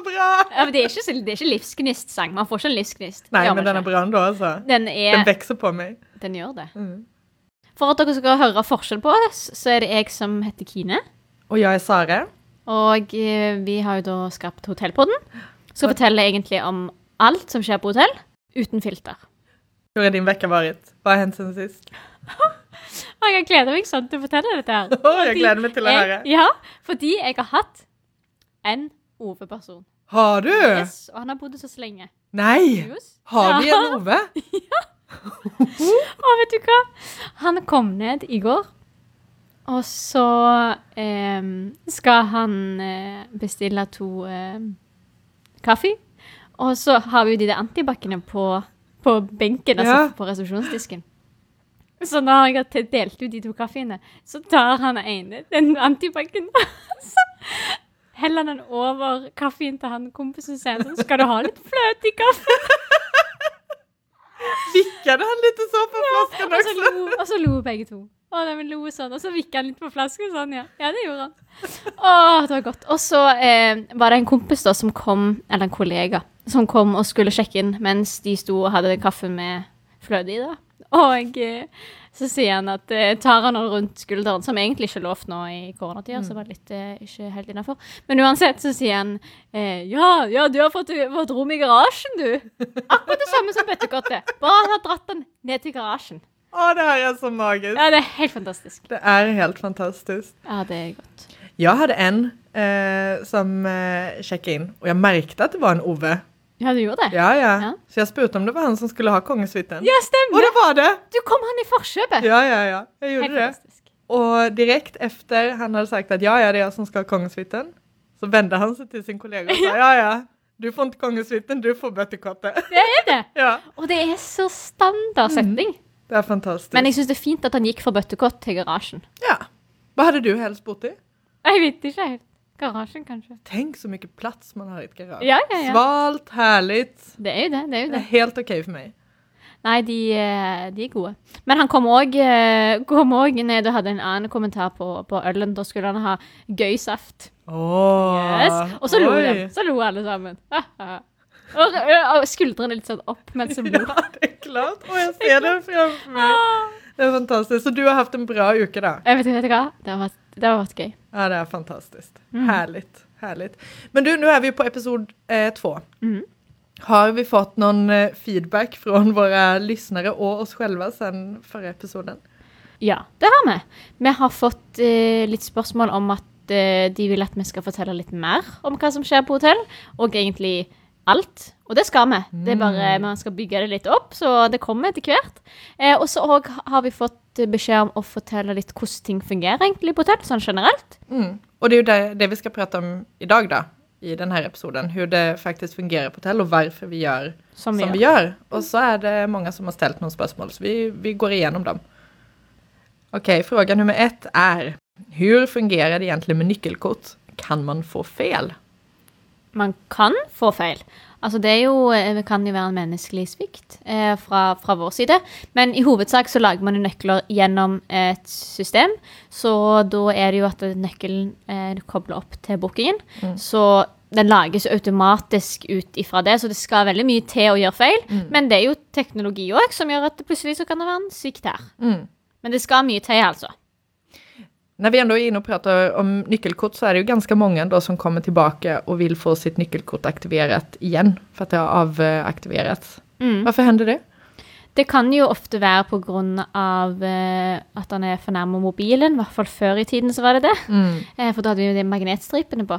så bra! ja, men det, er ikke, så- det er ikke livsgnistsang. Man får ikke en livsgnist. Nei, men den er bra ändå, altså. Den Den vekser på meg. Den gjør det. Mm. For at dere skal høre forskjell på oss, så er det jeg som heter Kine. Og jeg er Sare. Og eh, vi har jo da skapt Hotellpodden. Skal fortelle egentlig om alt som skjer på hotell, uten filter. Hvor er din vekker varit? Hva har hendt siden sist? Jeg gleder meg sånn til å fortelle dette her. Jeg gleder meg til å høre. Ja, fordi jeg har hatt en Ove-person. Har du? Yes, og han har bodd hos oss lenge. Nei! Yes. Har vi en Ove? ja. Å, vet du hva? Han kom ned i går, og så eh, skal han eh, bestille to eh, kaffe. Og så har vi jo de der antibac-ene på, på benken, altså Ja. på resepsjonsdisken. Så når jeg har delt ut de to kaffeene, så tar han ene den antibacen, heller den over kaffen til han kompisen sin. sånn, skal du ha litt fløte i kaffen? Vikket han litt så på flasken Og så också? lo, og så lo begge to. Å, men lo sånn. Og så vikket han litt på flasken sånn, ja. Ja, det gjorde han. Å, det var godt. Og så eh, var det en kompis da som kom, eller en kollega, som kom og skulle sjekke inn mens de sto og hadde kaffe med fløte i, da. Og eh, så sier han at eh, tar han henne rundt skulderen, som egentlig ikke er lovt nå i koronatida, så var det litt eh, ikke helt innafor. Men uansett så sier han ja, ja, du har fått, fått rom i garasjen, du. Akkurat det samme som bøttekottet. Bare han har dratt den ned til garasjen. Åh, det her er så magisk. Ja, det er helt fantastisk. Det er helt fantastisk. Ja, det er godt. Jeg hadde en eh, som eh, inn Og jeg jag at att det var en Ove. Ja, du gjorde det? Ja, ja. Ja. Så jeg spurte om det var han som skulle ha kongesvitten. Ja, Och Og det var det! Du kom han i forkjøpet. Ja, ja, ja. Jeg gjorde Helt det. fantastisk. Og direkt efter han hadde sagt at ja, ja, det er jeg som skal ha kongesvitten, så vendte han seg til sin kollega og sa ja, ja, du får ikke kongesvitten, du får bøttekottet. Det er det. ja, Og det er så standard setning. det er fantastisk. Men jeg syns det er fint at han gikk for bøttekott til garasjen. Ja. Hva hadde du helst bott i? Jeg vet ikke helt. Garasjen, kanskje. Tenk så mye plats man har i et garasje. Ja, ja, ja. Svalt, herlig. Det er jo det. det, er jo Det det er helt OK for meg. Nei, de, eh, de er gode. Men han kom òg også ned og hadde en annen kommentar på, på ølen. Da skulle han ha gøy saft. Åh, Yes. Og så lo de. Så lo alle sammen. og, og skuldrene litt sånn opp mens de lo. Ja, det er klart. Och jeg ser det framför mig. Det er fantastisk. Så du har haft en bra uke da? Jeg vet, vet du hva? Det har vært, det har vært gøy. Ja, det er fantastisk. Mm. Herlig. Herlig. Men du, nå er vi på episode eh, två. Mm. Har vi fått någon eh, feedback fra våre lyttere og oss selv sen forrige episoden? Ja, det har vi. Vi har fått eh, litt spørsmål om at eh, de vil at vi skal fortelle litt mer om hva som skjer på hotell, og egentlig alt. Og det skal vi. Det er bare Man skal bygge det litt opp, så det kommer etter hvert. Eh, og så har vi fått beskjed om å fortelle litt hvordan ting fungerer egentlig på hotell, sånn generelt. Mm. Og det er jo det, det vi skal prate om i dag, da. i denne episoden. Hvordan det faktisk fungerer på hotell og hvorfor vi gjør Som vi som vi gjør. Og Och så er det mange som har stilt noen spørsmål, så vi, vi går igjennom dem. Ok, spørsmål nummer ett er hur fungerer det egentlig med nyckelkort? Kan man få fel? Man kan få feil. Altså det er jo, eh, det kan jo være en menneskelig svikt eh, fra, fra vår side. Men i hovedsak så lager man jo nøkler gjennom et system. Så da er det jo at nøkkelen eh, kobler opp til bookingen. Så den lages automatisk ut ifra det, så det skal veldig mye til å gjøre feil. Men det er jo teknologi òg som gjør at plutselig så kan det være en svikt her. Mm. Men det skal mye til, altså. När vi ändå är inne och pratar om nyckelkort så är det ju ganska många då som kommer tillbaka och vill få sitt nyckelkort aktiverat igen för att det har avaktiverats. Mm. Varför händer det? Det kan jo ofte være pga. Eh, at han er fornærma mobilen. I hvert fall før i tiden så var det det. Mm. Eh, for da hadde vi jo de magnetstripene på.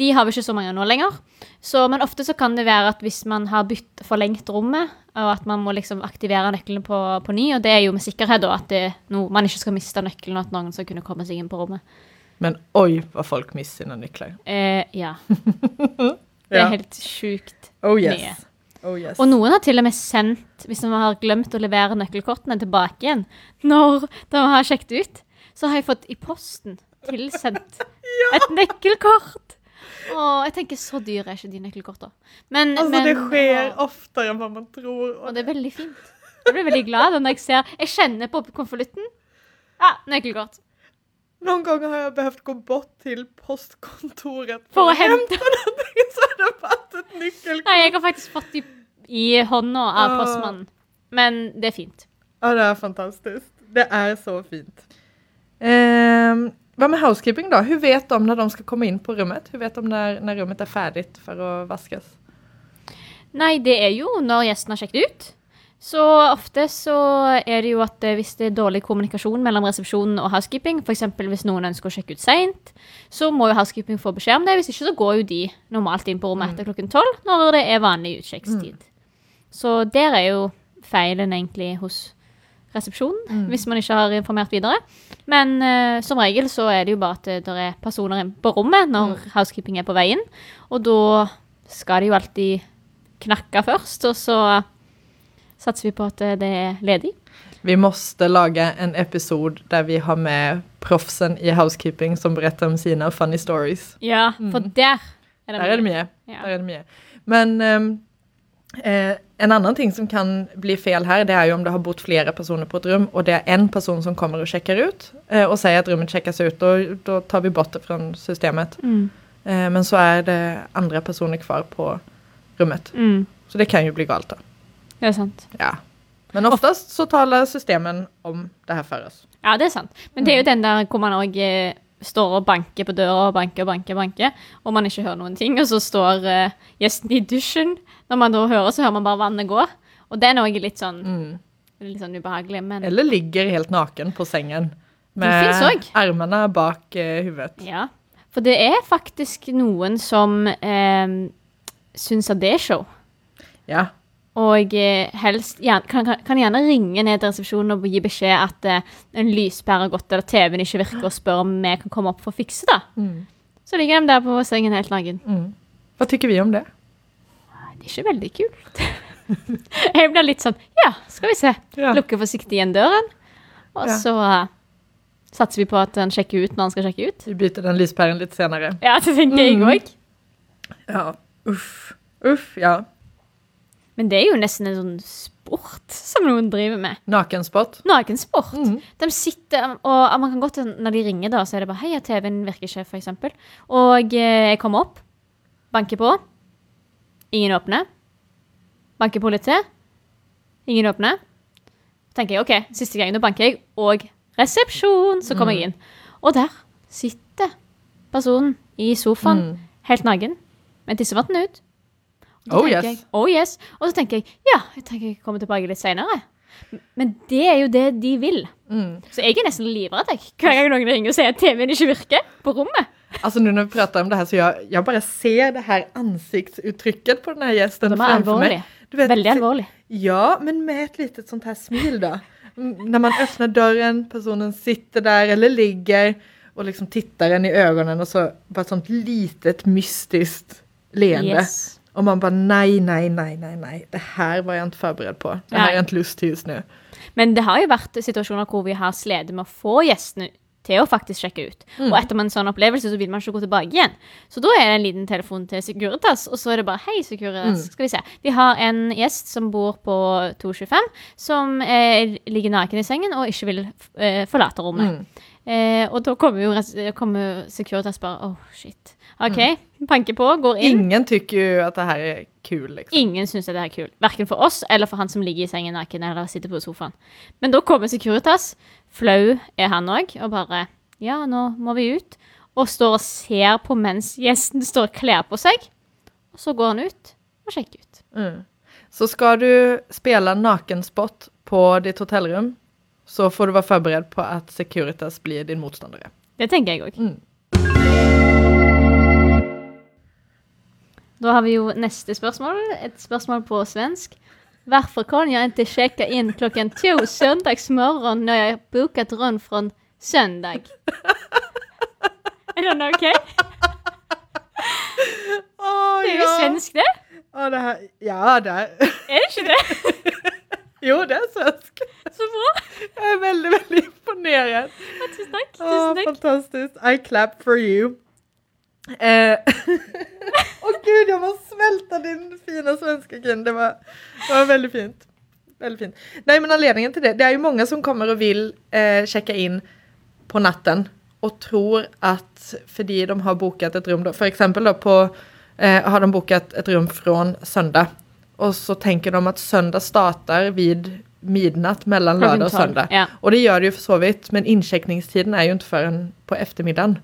De har vi ikke så mange nå lenger. Så, men ofte så kan det være at hvis man har bytt forlengt rommet, og at man må liksom aktivere nøklene på, på ny, og det er jo med sikkerhet da at det, no, man ikke skal miste nøkkelen, og at noen skal kunne komme seg inn på rommet. Men oi, vad folk missar sine nøkler. Eh, ja. Det er helt sjukt. Oh mye. Oh yes. Og noen har til og med sendt, hvis de har glemt å levere nøkkelkortene tilbake igjen, når de har sjekket ut, så har jeg fått i posten tilsendt et nøkkelkort. Å, jeg tenker så dyre er ikke de nøkkelkortene. Men, Alltså men det skjer å, oftere enn hva man tror. Og det er veldig fint. Jeg blir veldig glad når jeg ser Jeg kjenner på konvolutten. Ja, nøkkelkort. Noen ganger har jeg behøvd gå bort til postkontoret For å att hente. någonting så har jeg fått et nyckelkort. Nei, jeg har faktisk fått de i hånda av Ah. postmannen. Men det er fint. Ja, det er fantastisk. Det er så fint. Ehm, vad med housekeeping da? Hun vet de når de skal komme inn på rommet? Hun vet de når, når rommet er ferdig for å vaskes? Nei, det er jo når gjesten har sjekket ut. Så ofte så er det jo at eh, hvis det er dårlig kommunikasjon mellom resepsjonen og housekeeping, f.eks. hvis noen ønsker å sjekke ut seint, så må jo housekeeping få beskjed om det. Hvis ikke så går jo de normalt inn på rommet etter klokken tolv, når det er vanlig utsjekkstid. Så der er jo feilen egentlig hos resepsjonen, hvis man ikke har informert videre. Men uh, som regel så er det jo bare at det er personer på rommet når housekeeping er på veien. og da skal de jo alltid knakke først, og så satser vi på at det er ledig. Vi måste lage en episod der vi har med proffsen i housekeeping som berättar om sine funny stories. Ja, for der er det mye. Der er det mye. Ja. Är det mye. Men um, eh, en annen ting som kan bli fel her, det er jo om det har bott flere personer på et rum og det er en person som kommer og sjekker ut og sier at rommet rummet checkas ut og da tar vi bort det fra systemet. Mm. Eh, men så er det andre personer kvar på rummet. Mm. Så det kan jo bli galt da. Det er sant. Ja. Men oftest så taler systemen om det her for oss. Ja, det er sant. Men det er jo den der hvor man òg eh, står og banker på døra og banker og banker, banker, og man ikke hører noen ting, og så står uh, gjesten i dusjen. Når man da hører, så hører man bare vannet gå. Og det er noe litt sånn, Mm. litt sånn ubehagelig, men Eller ligger helt naken på sengen Med ermene bak uh, huvudet. Ja. For det er faktisk noen som uh, syns at det er show. Ja. Og eh, helst kan, kan, gjerne ringe ned til resepsjonen og gi beskjed at uh, en lyspære har gått, eller TV-en ikke virker, og spør om vi kan komme opp for å fikse det. Mm. Så ligger de der på sengen helt naken. Mm. Hva tykker vi om det? Det er ikke veldig kult. jeg blir litt sånn Ja, skal vi se. Ja. Lukker forsiktig igjen døren. Og Ja. så uh, satser vi på at han sjekker ut når han skal sjekke ut. Vi byter den lyspæren litt senere. Ja, det tenker jeg Mm. òg. Ja, uff. Uff, ja. Men det er jo nesten en sånn sport som noen driver med. Nakensport. Nakensport. Mm. De sitter, og man kan godt, når de ringer da, så er det bare, hei, TV-en virker ikke, eksempel. Og eh, jeg kommer opp, banker på, ingen åpner. Banker på litt til, ingen åpner. tenker jeg, ok, siste gang, Nå banker jeg, og resepsjon, så kommer jeg inn. Og der sitter personen i sofaen, Mm. helt nagen, med tissevanten ut. Oh, yes. Jeg, oh yes. Og så tenker jeg, ja, jeg tenker jeg kommer tilbake litt senere. Men det er jo det de vil. Mm. Så jeg er nesten livredd hver gang noen ringer og sier at TV-en ikke virker på rommet. altså nå når vi prater om det her, så jeg, jeg bare ser det her ansiktsuttrykket på den gjesten. gästen De er. Du vet, Veldig alvorlig. Ja, men med et litet sånt her smil da. Når man åpner døren, personen sitter der eller ligger og liksom tittar en i øynene, og så bare et sånt litet mystisk leende. Yes. Och man bare nei, nei, nei, nei. nei. Det her var jeg ikke forberedt på. Det har Nej. är lyst til lust till. Men det har jo vært situasjoner hvor vi har slitt med å få gjestene til å faktisk sjekke ut. Og etter en sånn opplevelse så vil man ikke gå tilbake igjen. Så da er det en liten telefon til Securitas, og så er det bare Hei, Securitas. Skal vi se. Vi har en gjest som bor på 225, som eh, ligger naken i sengen og ikke vil eh, forlate rommet. Eh, og da kommer jo kommer Securitas bare Åh, shit. OK, banker på, går inn. Ingen tykker jo at det her er kul liksom. Ingen syns det er kul. Verken for oss eller for han som ligger i sengen naken eller sitter på sofaen. Men da kommer Securitas. Flau er han òg, og bare Ja, nå må vi ut. Og står og ser på mens gjesten står og kler på seg. Og så går han ut og sjekker ut. Mm. Så skal du spille nakenspot på ditt hotellrum så får du være forberedt på at Securitas blir din motstandere Det tenker jeg òg. Mm. Da har vi jo neste spørsmål. Et spørsmål på svensk. Hvorfor kan jeg ikke sjekke inn klokken to søndagsmorgen når jeg har booket rom fra søndag? Er den OK? Oh, Det er jo svensk, det. Ja, det her, ja, det er Er det ikke det? jo, det er svensk. Så bra. Jeg er veldig, veldig imponerad. Tusen takk. Tusen takk. fantastiskt. I clap for you. Eh, Åh gud, jag måste smälta din fina svenska Ken. Det var, det var väldigt fint. Väldigt fint. Nej, men anledningen till det, det är ju många som kommer och vill eh, checka in på natten og tror at fordi de har boket et rom, for eksempel da på, eh, har de bokat et rom fra søndag, og så tenker de at søndag starter vid midnatt mellom lørdag og søndag. ja. Og det gjør det jo for så vidt, men innsjekkingstiden er jo ikke før på ettermiddagen.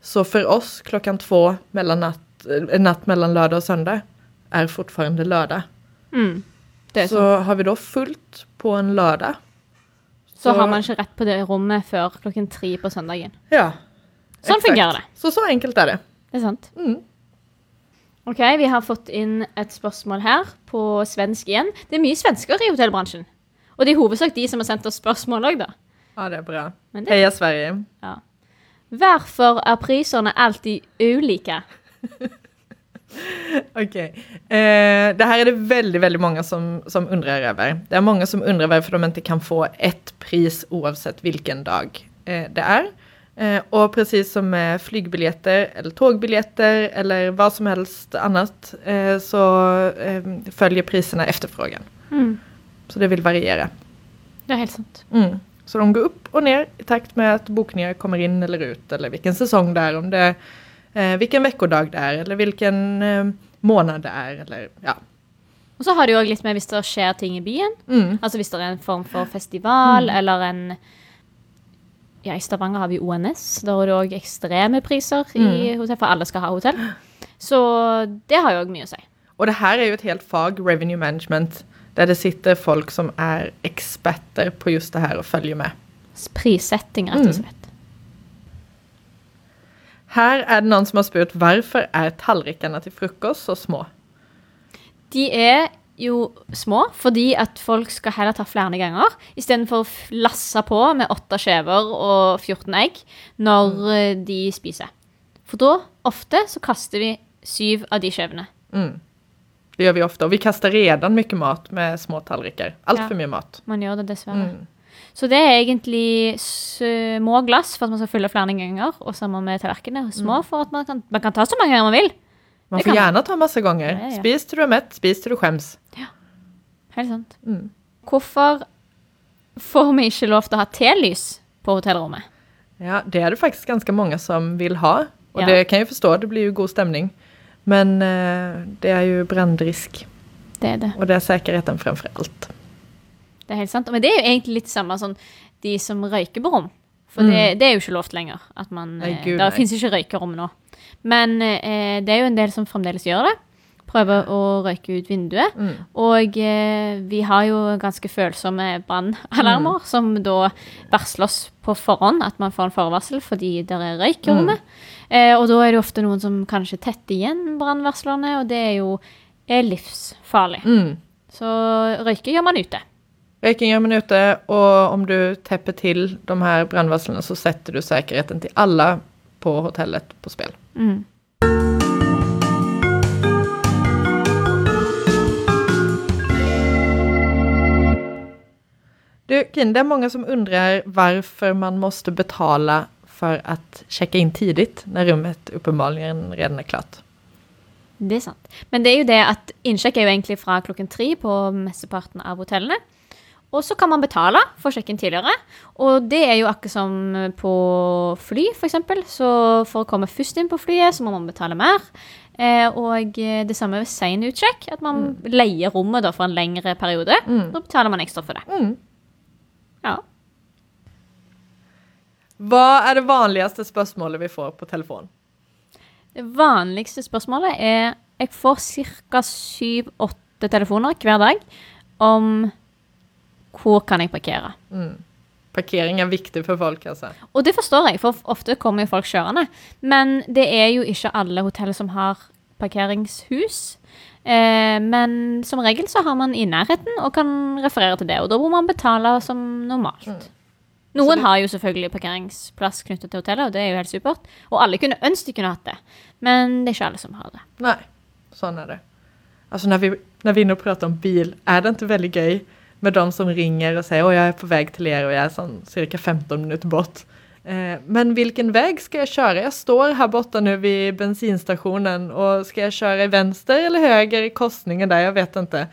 Så for oss klokken to mellom natt, eh, natt mellom lørdag og søndag er fortfarande lørdag. Mm. Så sånn. har vi da fullt på en lørdag. Så har man ikke rett på det rommet før klokken tre på søndagen. Ja. Sånn exakt. fungerer det. Så så enkelt er det. Det er sant. Mm. Ok, vi har fått inn et spørsmål her på svensk igjen. Det er mye svensker i hotellbransjen. Og det er i hovedsak de som har sendt oss spørsmål òg, da. Ja, det er bra. Det, Heia Sverige. ja. Hvorfor er prisene alltid ulike? Ok. Eh, det her er det veldig, veldig mange som, som undrer over. Det er mange som undrer hvorfor de ikke kan få ett pris uansett hvilken dag eh, det er. Eh, og precis som med flygbiljetter eller togbilletter eller hva som helst annet, eh, så eh, følger prisene efterfrågan. Mm. Så det vil variere. Det er helt sant. Mm. Så de går opp og ned i takt med at bokninger kommer inn eller ut, eller hvilken sesong det er, om det eh, hvilken vekkedag det er, eller hvilken eh, måned det er, eller ja. Og så har det jo òg litt med hvis det skjer ting i byen. Mm. Altså hvis det er en form for festival eller en Ja, i Stavanger har vi ONS. Da er det òg ekstreme priser i hotell, for alle skal ha hotell. Så det har jo òg mye å si. Og det her er jo et helt fag, revenue management, der det sitter folk som er eksperter på just det her og følger med. Prissetting, rett og slett. Her er det noen som har spurt hvorfor er tallrikene til frokost så små? De er jo små fordi at folk skal heller ta flere ganger, istedenfor å lasse på med åtte skjever og 14 egg når mm. de spiser. For da, ofte, så kaster vi syv av de skjevene. Mm. Det gjør vi ofte, og vi kaster redan mye mat med små tallriker. Altfor Ja. mye mat. Man gjør det dessverre. Mm. Så det er egentlig små glass for at man skal fylle flere ganger, og sammen med tallerkenene små for at man kan, man kan ta så mange ganger man vil. Man får gjerne ta masse ganger. Ja, ja. Spis til du er mett, spis til du skjems. Helt sant. Mm. Hvorfor får vi ikke lov til å ha telys på hotellrommet? Ja, det er det faktisk ganske mange som vil ha. Og Ja. det kan jeg forstå, det blir jo god stemning. Men eh, det er jo brannrisk, Det er det. og det er sikkerheten fremfor alt. Det er helt sant. Men det er jo egentlig litt samme som de som røyker på rom. For det, det er jo ikke lovt lenger. At man, Mm. Nei, eh, gud, det fins ikke røykerom nå. Men eh, det er jo en del som fremdeles gjør det. Prøver å røyke ut vinduet. Mm. Og eh, vi har jo ganske følsomme brannalarmer, som da varsler oss på forhånd at man får en forvarsel fordi det er røyk i rommet. Eh, og da er det ofte noen som kanskje tetter igjen brannvarslerne, og det er jo er livsfarlig. Mm. Så røyke gjør man ute. Røyking gjør man ute, og om du tepper til de her brannvarslene, så setter du sikkerheten til alle på hotellet på spill. Mm. Du, Kine, det er mange som undrer hvorfor man måste betale for å sjekke inn tidlig når rommet uppenbarligen redan er klart. Det er sant. Men det er jo det at innsjekk er jo egentlig fra klokken tre på mesteparten av hotellene. Og så kan man betale for å sjekke inn tidligere. Og det er jo akkurat som på fly, f.eks. Så for å komme først inn på flyet, så må man betale mer. Eh, og det samme ved sein utsjekk. At man leier rommet for en lengre periode. Da betaler man ekstra for det. Mm. Ja. Hva er det vanligste spørsmålet vi får på telefon? Det vanligste spørsmålet er Jeg får ca. syv-åtte telefoner hver dag om hvor kan jeg parkere. Parkering er viktig for folk, altså. Og det forstår jeg, for ofte kommer jo folk kjørende. Men det er jo ikke alle hotell som har parkeringshus. Eh, men som regel så har man i nærheten og kan referere til det. Og da må man betale som normalt. Så Noen har jo selvfølgelig parkeringsplass knyttet til hotellet, og det er jo helt supert. Og alle kunne ønske de kunne hatt det, men det er ikke alle som har det. Nei, sånn er det. Altså når vi, når vi nå prater om bil, er det ikke veldig gøy med de som ringer og sier å, jeg er på vei til dere, og jeg er sånn ca. 15 minutter bort. Eh, men hvilken vei skal jeg kjøre? Jeg står her borte nå ved bensinstasjonen, og skal jeg kjøre i venstre eller høyre i korsningen der? Jeg vet ikke.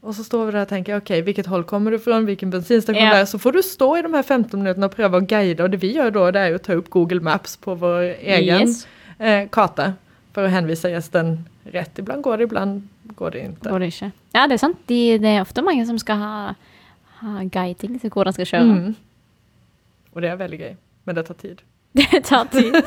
Och så står vi där och tänker, okej, vilket håll kommer du från, vilken bensinstation Ja. där? Så får du stå i de här 15 minuterna och pröva att guida. Och det vi gör då, det är att ta upp Google Maps på vår egen Yes. eh, karta. For å henvise gjesten rett. Ibland går det, ibland går det ikke. Går det ikke. Ja, det er sant. De, det er ofte mange som skal ha, ha guiding til hvor de skal kjøre. Mm. Og det er veldig gøy, men det tar tid. Det tar tid.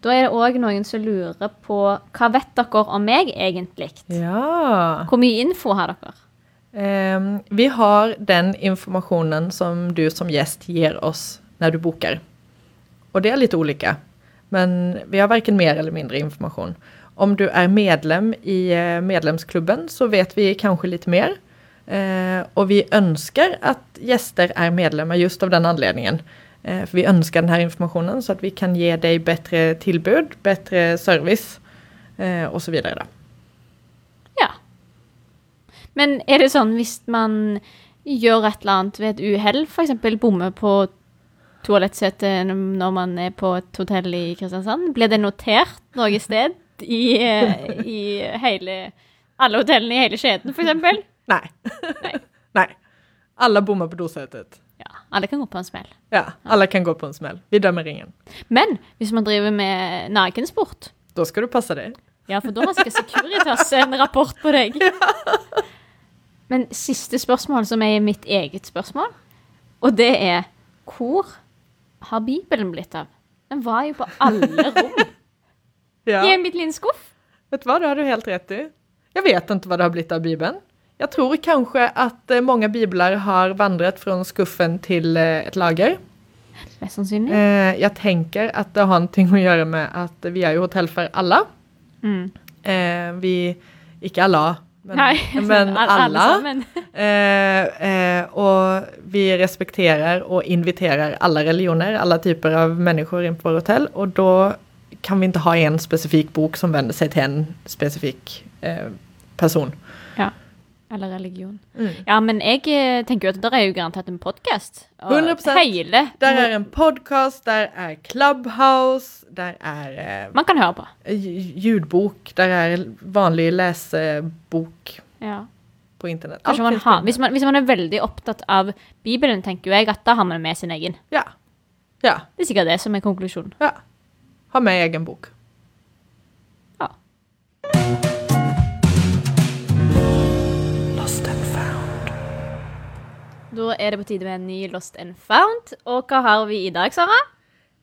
da er det òg noen som lurer på hva vet dere om meg egentlig? Ja. Hvor mye info har dere? Um, vi har den informasjonen som du som gjest gir oss når du bokar. Og det er litt ulike. Men vi har verken mer eller mindre informasjon. Om du er medlem i eh, medlemsklubben så vet vi kanskje litt mer. Eh, och vi ønsker at gjester er medlemmer just av den anledningen. Eh, för vi ønsker denne informasjonen, så at vi kan gi deg bedre tilbud, bedre service eh, osv. Ja. Men er det sånn hvis man gjør et eller annet ved et uhell, f.eks. bommer på toalettsetet når man er på et hotell i Kristiansand, blir det notert noe sted i, eh, i hele alle hotellene i hele kjeden, f.eks.? Nej. Nei. Nei. Alla bommar på dosetet. Ja, alle kan gå på en smell. Ja, alle kan gå på en smell. Vi dømmer ingen. Men hvis man driver med nakensport, Da skal du passe deg. ja, for da har sikkert Securitas en rapport på deg. Men siste spørsmål, som er mitt eget spørsmål, og det er hvor har Bibelen blitt av? Den var jo på alle rom. Ja. I en bitte liten skuff. Vet du hva, det har du helt rett i. Jeg vet ikke hva det har blitt av Bibeln. Jag tror kanske att mange många biblar har vandret fra skuffen til et lager. Mest sannsynlig. Jeg tenker at det har noe å gjøre med at vi er jo hotell for alle. Mm. Eh, vi, ikke alle, men, Nei, men alle alle. Eh, eh, vi respekterer og inviterer alle religioner, alle typer av mennesker inn på hotell. Og da kan vi ikke ha en specifik bok som vender seg til en specifik person. person. Eller religion. Mm. Ja, men jeg eh, tenker jo at der er jo garantert en podkast. 100%. Hele. Der er en podcast, der er Clubhouse, der er eh, Man kan høre på. ljudbok, Der er vanlig lesebok. Ja. på internett. Kanskje man har, hvis, man, hvis man er veldig opptatt av Bibelen, tenker jo jeg at da har man med sin egen. Ja. Ja, Det er sikkert det som er konklusjonen. ja. Ha med egen bok. Da er det på tide med en ny Lost and Found. Og hva har vi i dag, Sara?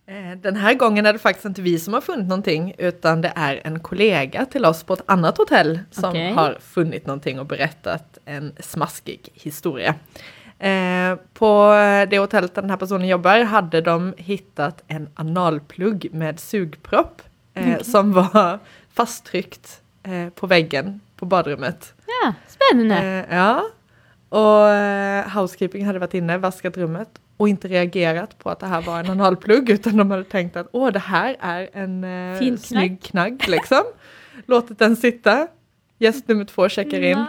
Eh, gangen er det faktisk ikke vi som har funnet noe, utan det er en kollega til oss på et annet hotell som okay. har funnet noe og berettet en smaskig historie. Eh, på det hotellet denne den personen jobber, hadde de funnet en analplugg med sugpropp eh, som var fasttrykt eh, på veggen på badrummet. Ja, spennende. Eh, ja. Och eh, housekeeping hade varit inne, vaskat rummet och inte reagerat på att det här var en analplugg utan de hade tänkt att åh det här är en eh, Fin snygg knagg liksom. Låtit den sitta. Gäst nummer två checkar in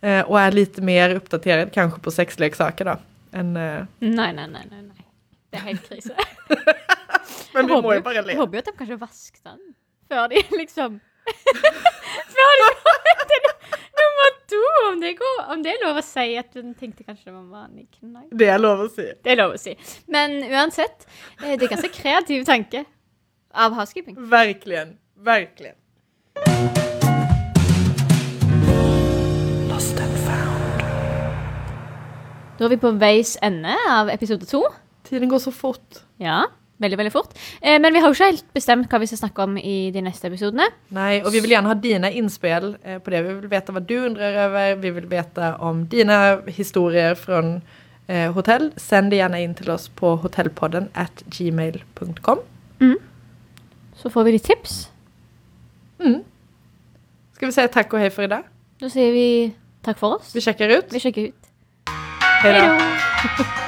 eh, och är lite mer uppdaterad kanske på sexleksaker då. Än, eh, Nei, nei, nei. nei, nei. Det er helt krise. men vi må jo bare le. håper jo at de kanskje vasker den før de liksom Før de to, om det, går, om det er lov å si at hun tenkte kanskje det var en vanlig knagg. Det er lov å si. Det er lov å si. Men uansett, eh, det er ganske kreativ tanke av housekeeping. Verkligen, Virkelig. Lost and found. Da er vi på veis ende av episode to. Tiden går så fort. Ja, veldig, veldig fort. Eh, men vi har jo ikke helt bestemt hva vi skal snakke om i de neste episodene. Nei, og vi vil gjerne ha dine innspill eh, på det. Vi vil vite hva du undrer over. Vi vil vite om dine historier fra eh, hotell. Send det gjerne inn til oss på hotellpodden at gmail.com. Så får vi litt tips. Mm. Skal vi takk og hei for i dag? Da sier vi takk for oss. Vi sjekker ut. Vi sjekker ut. Hei då.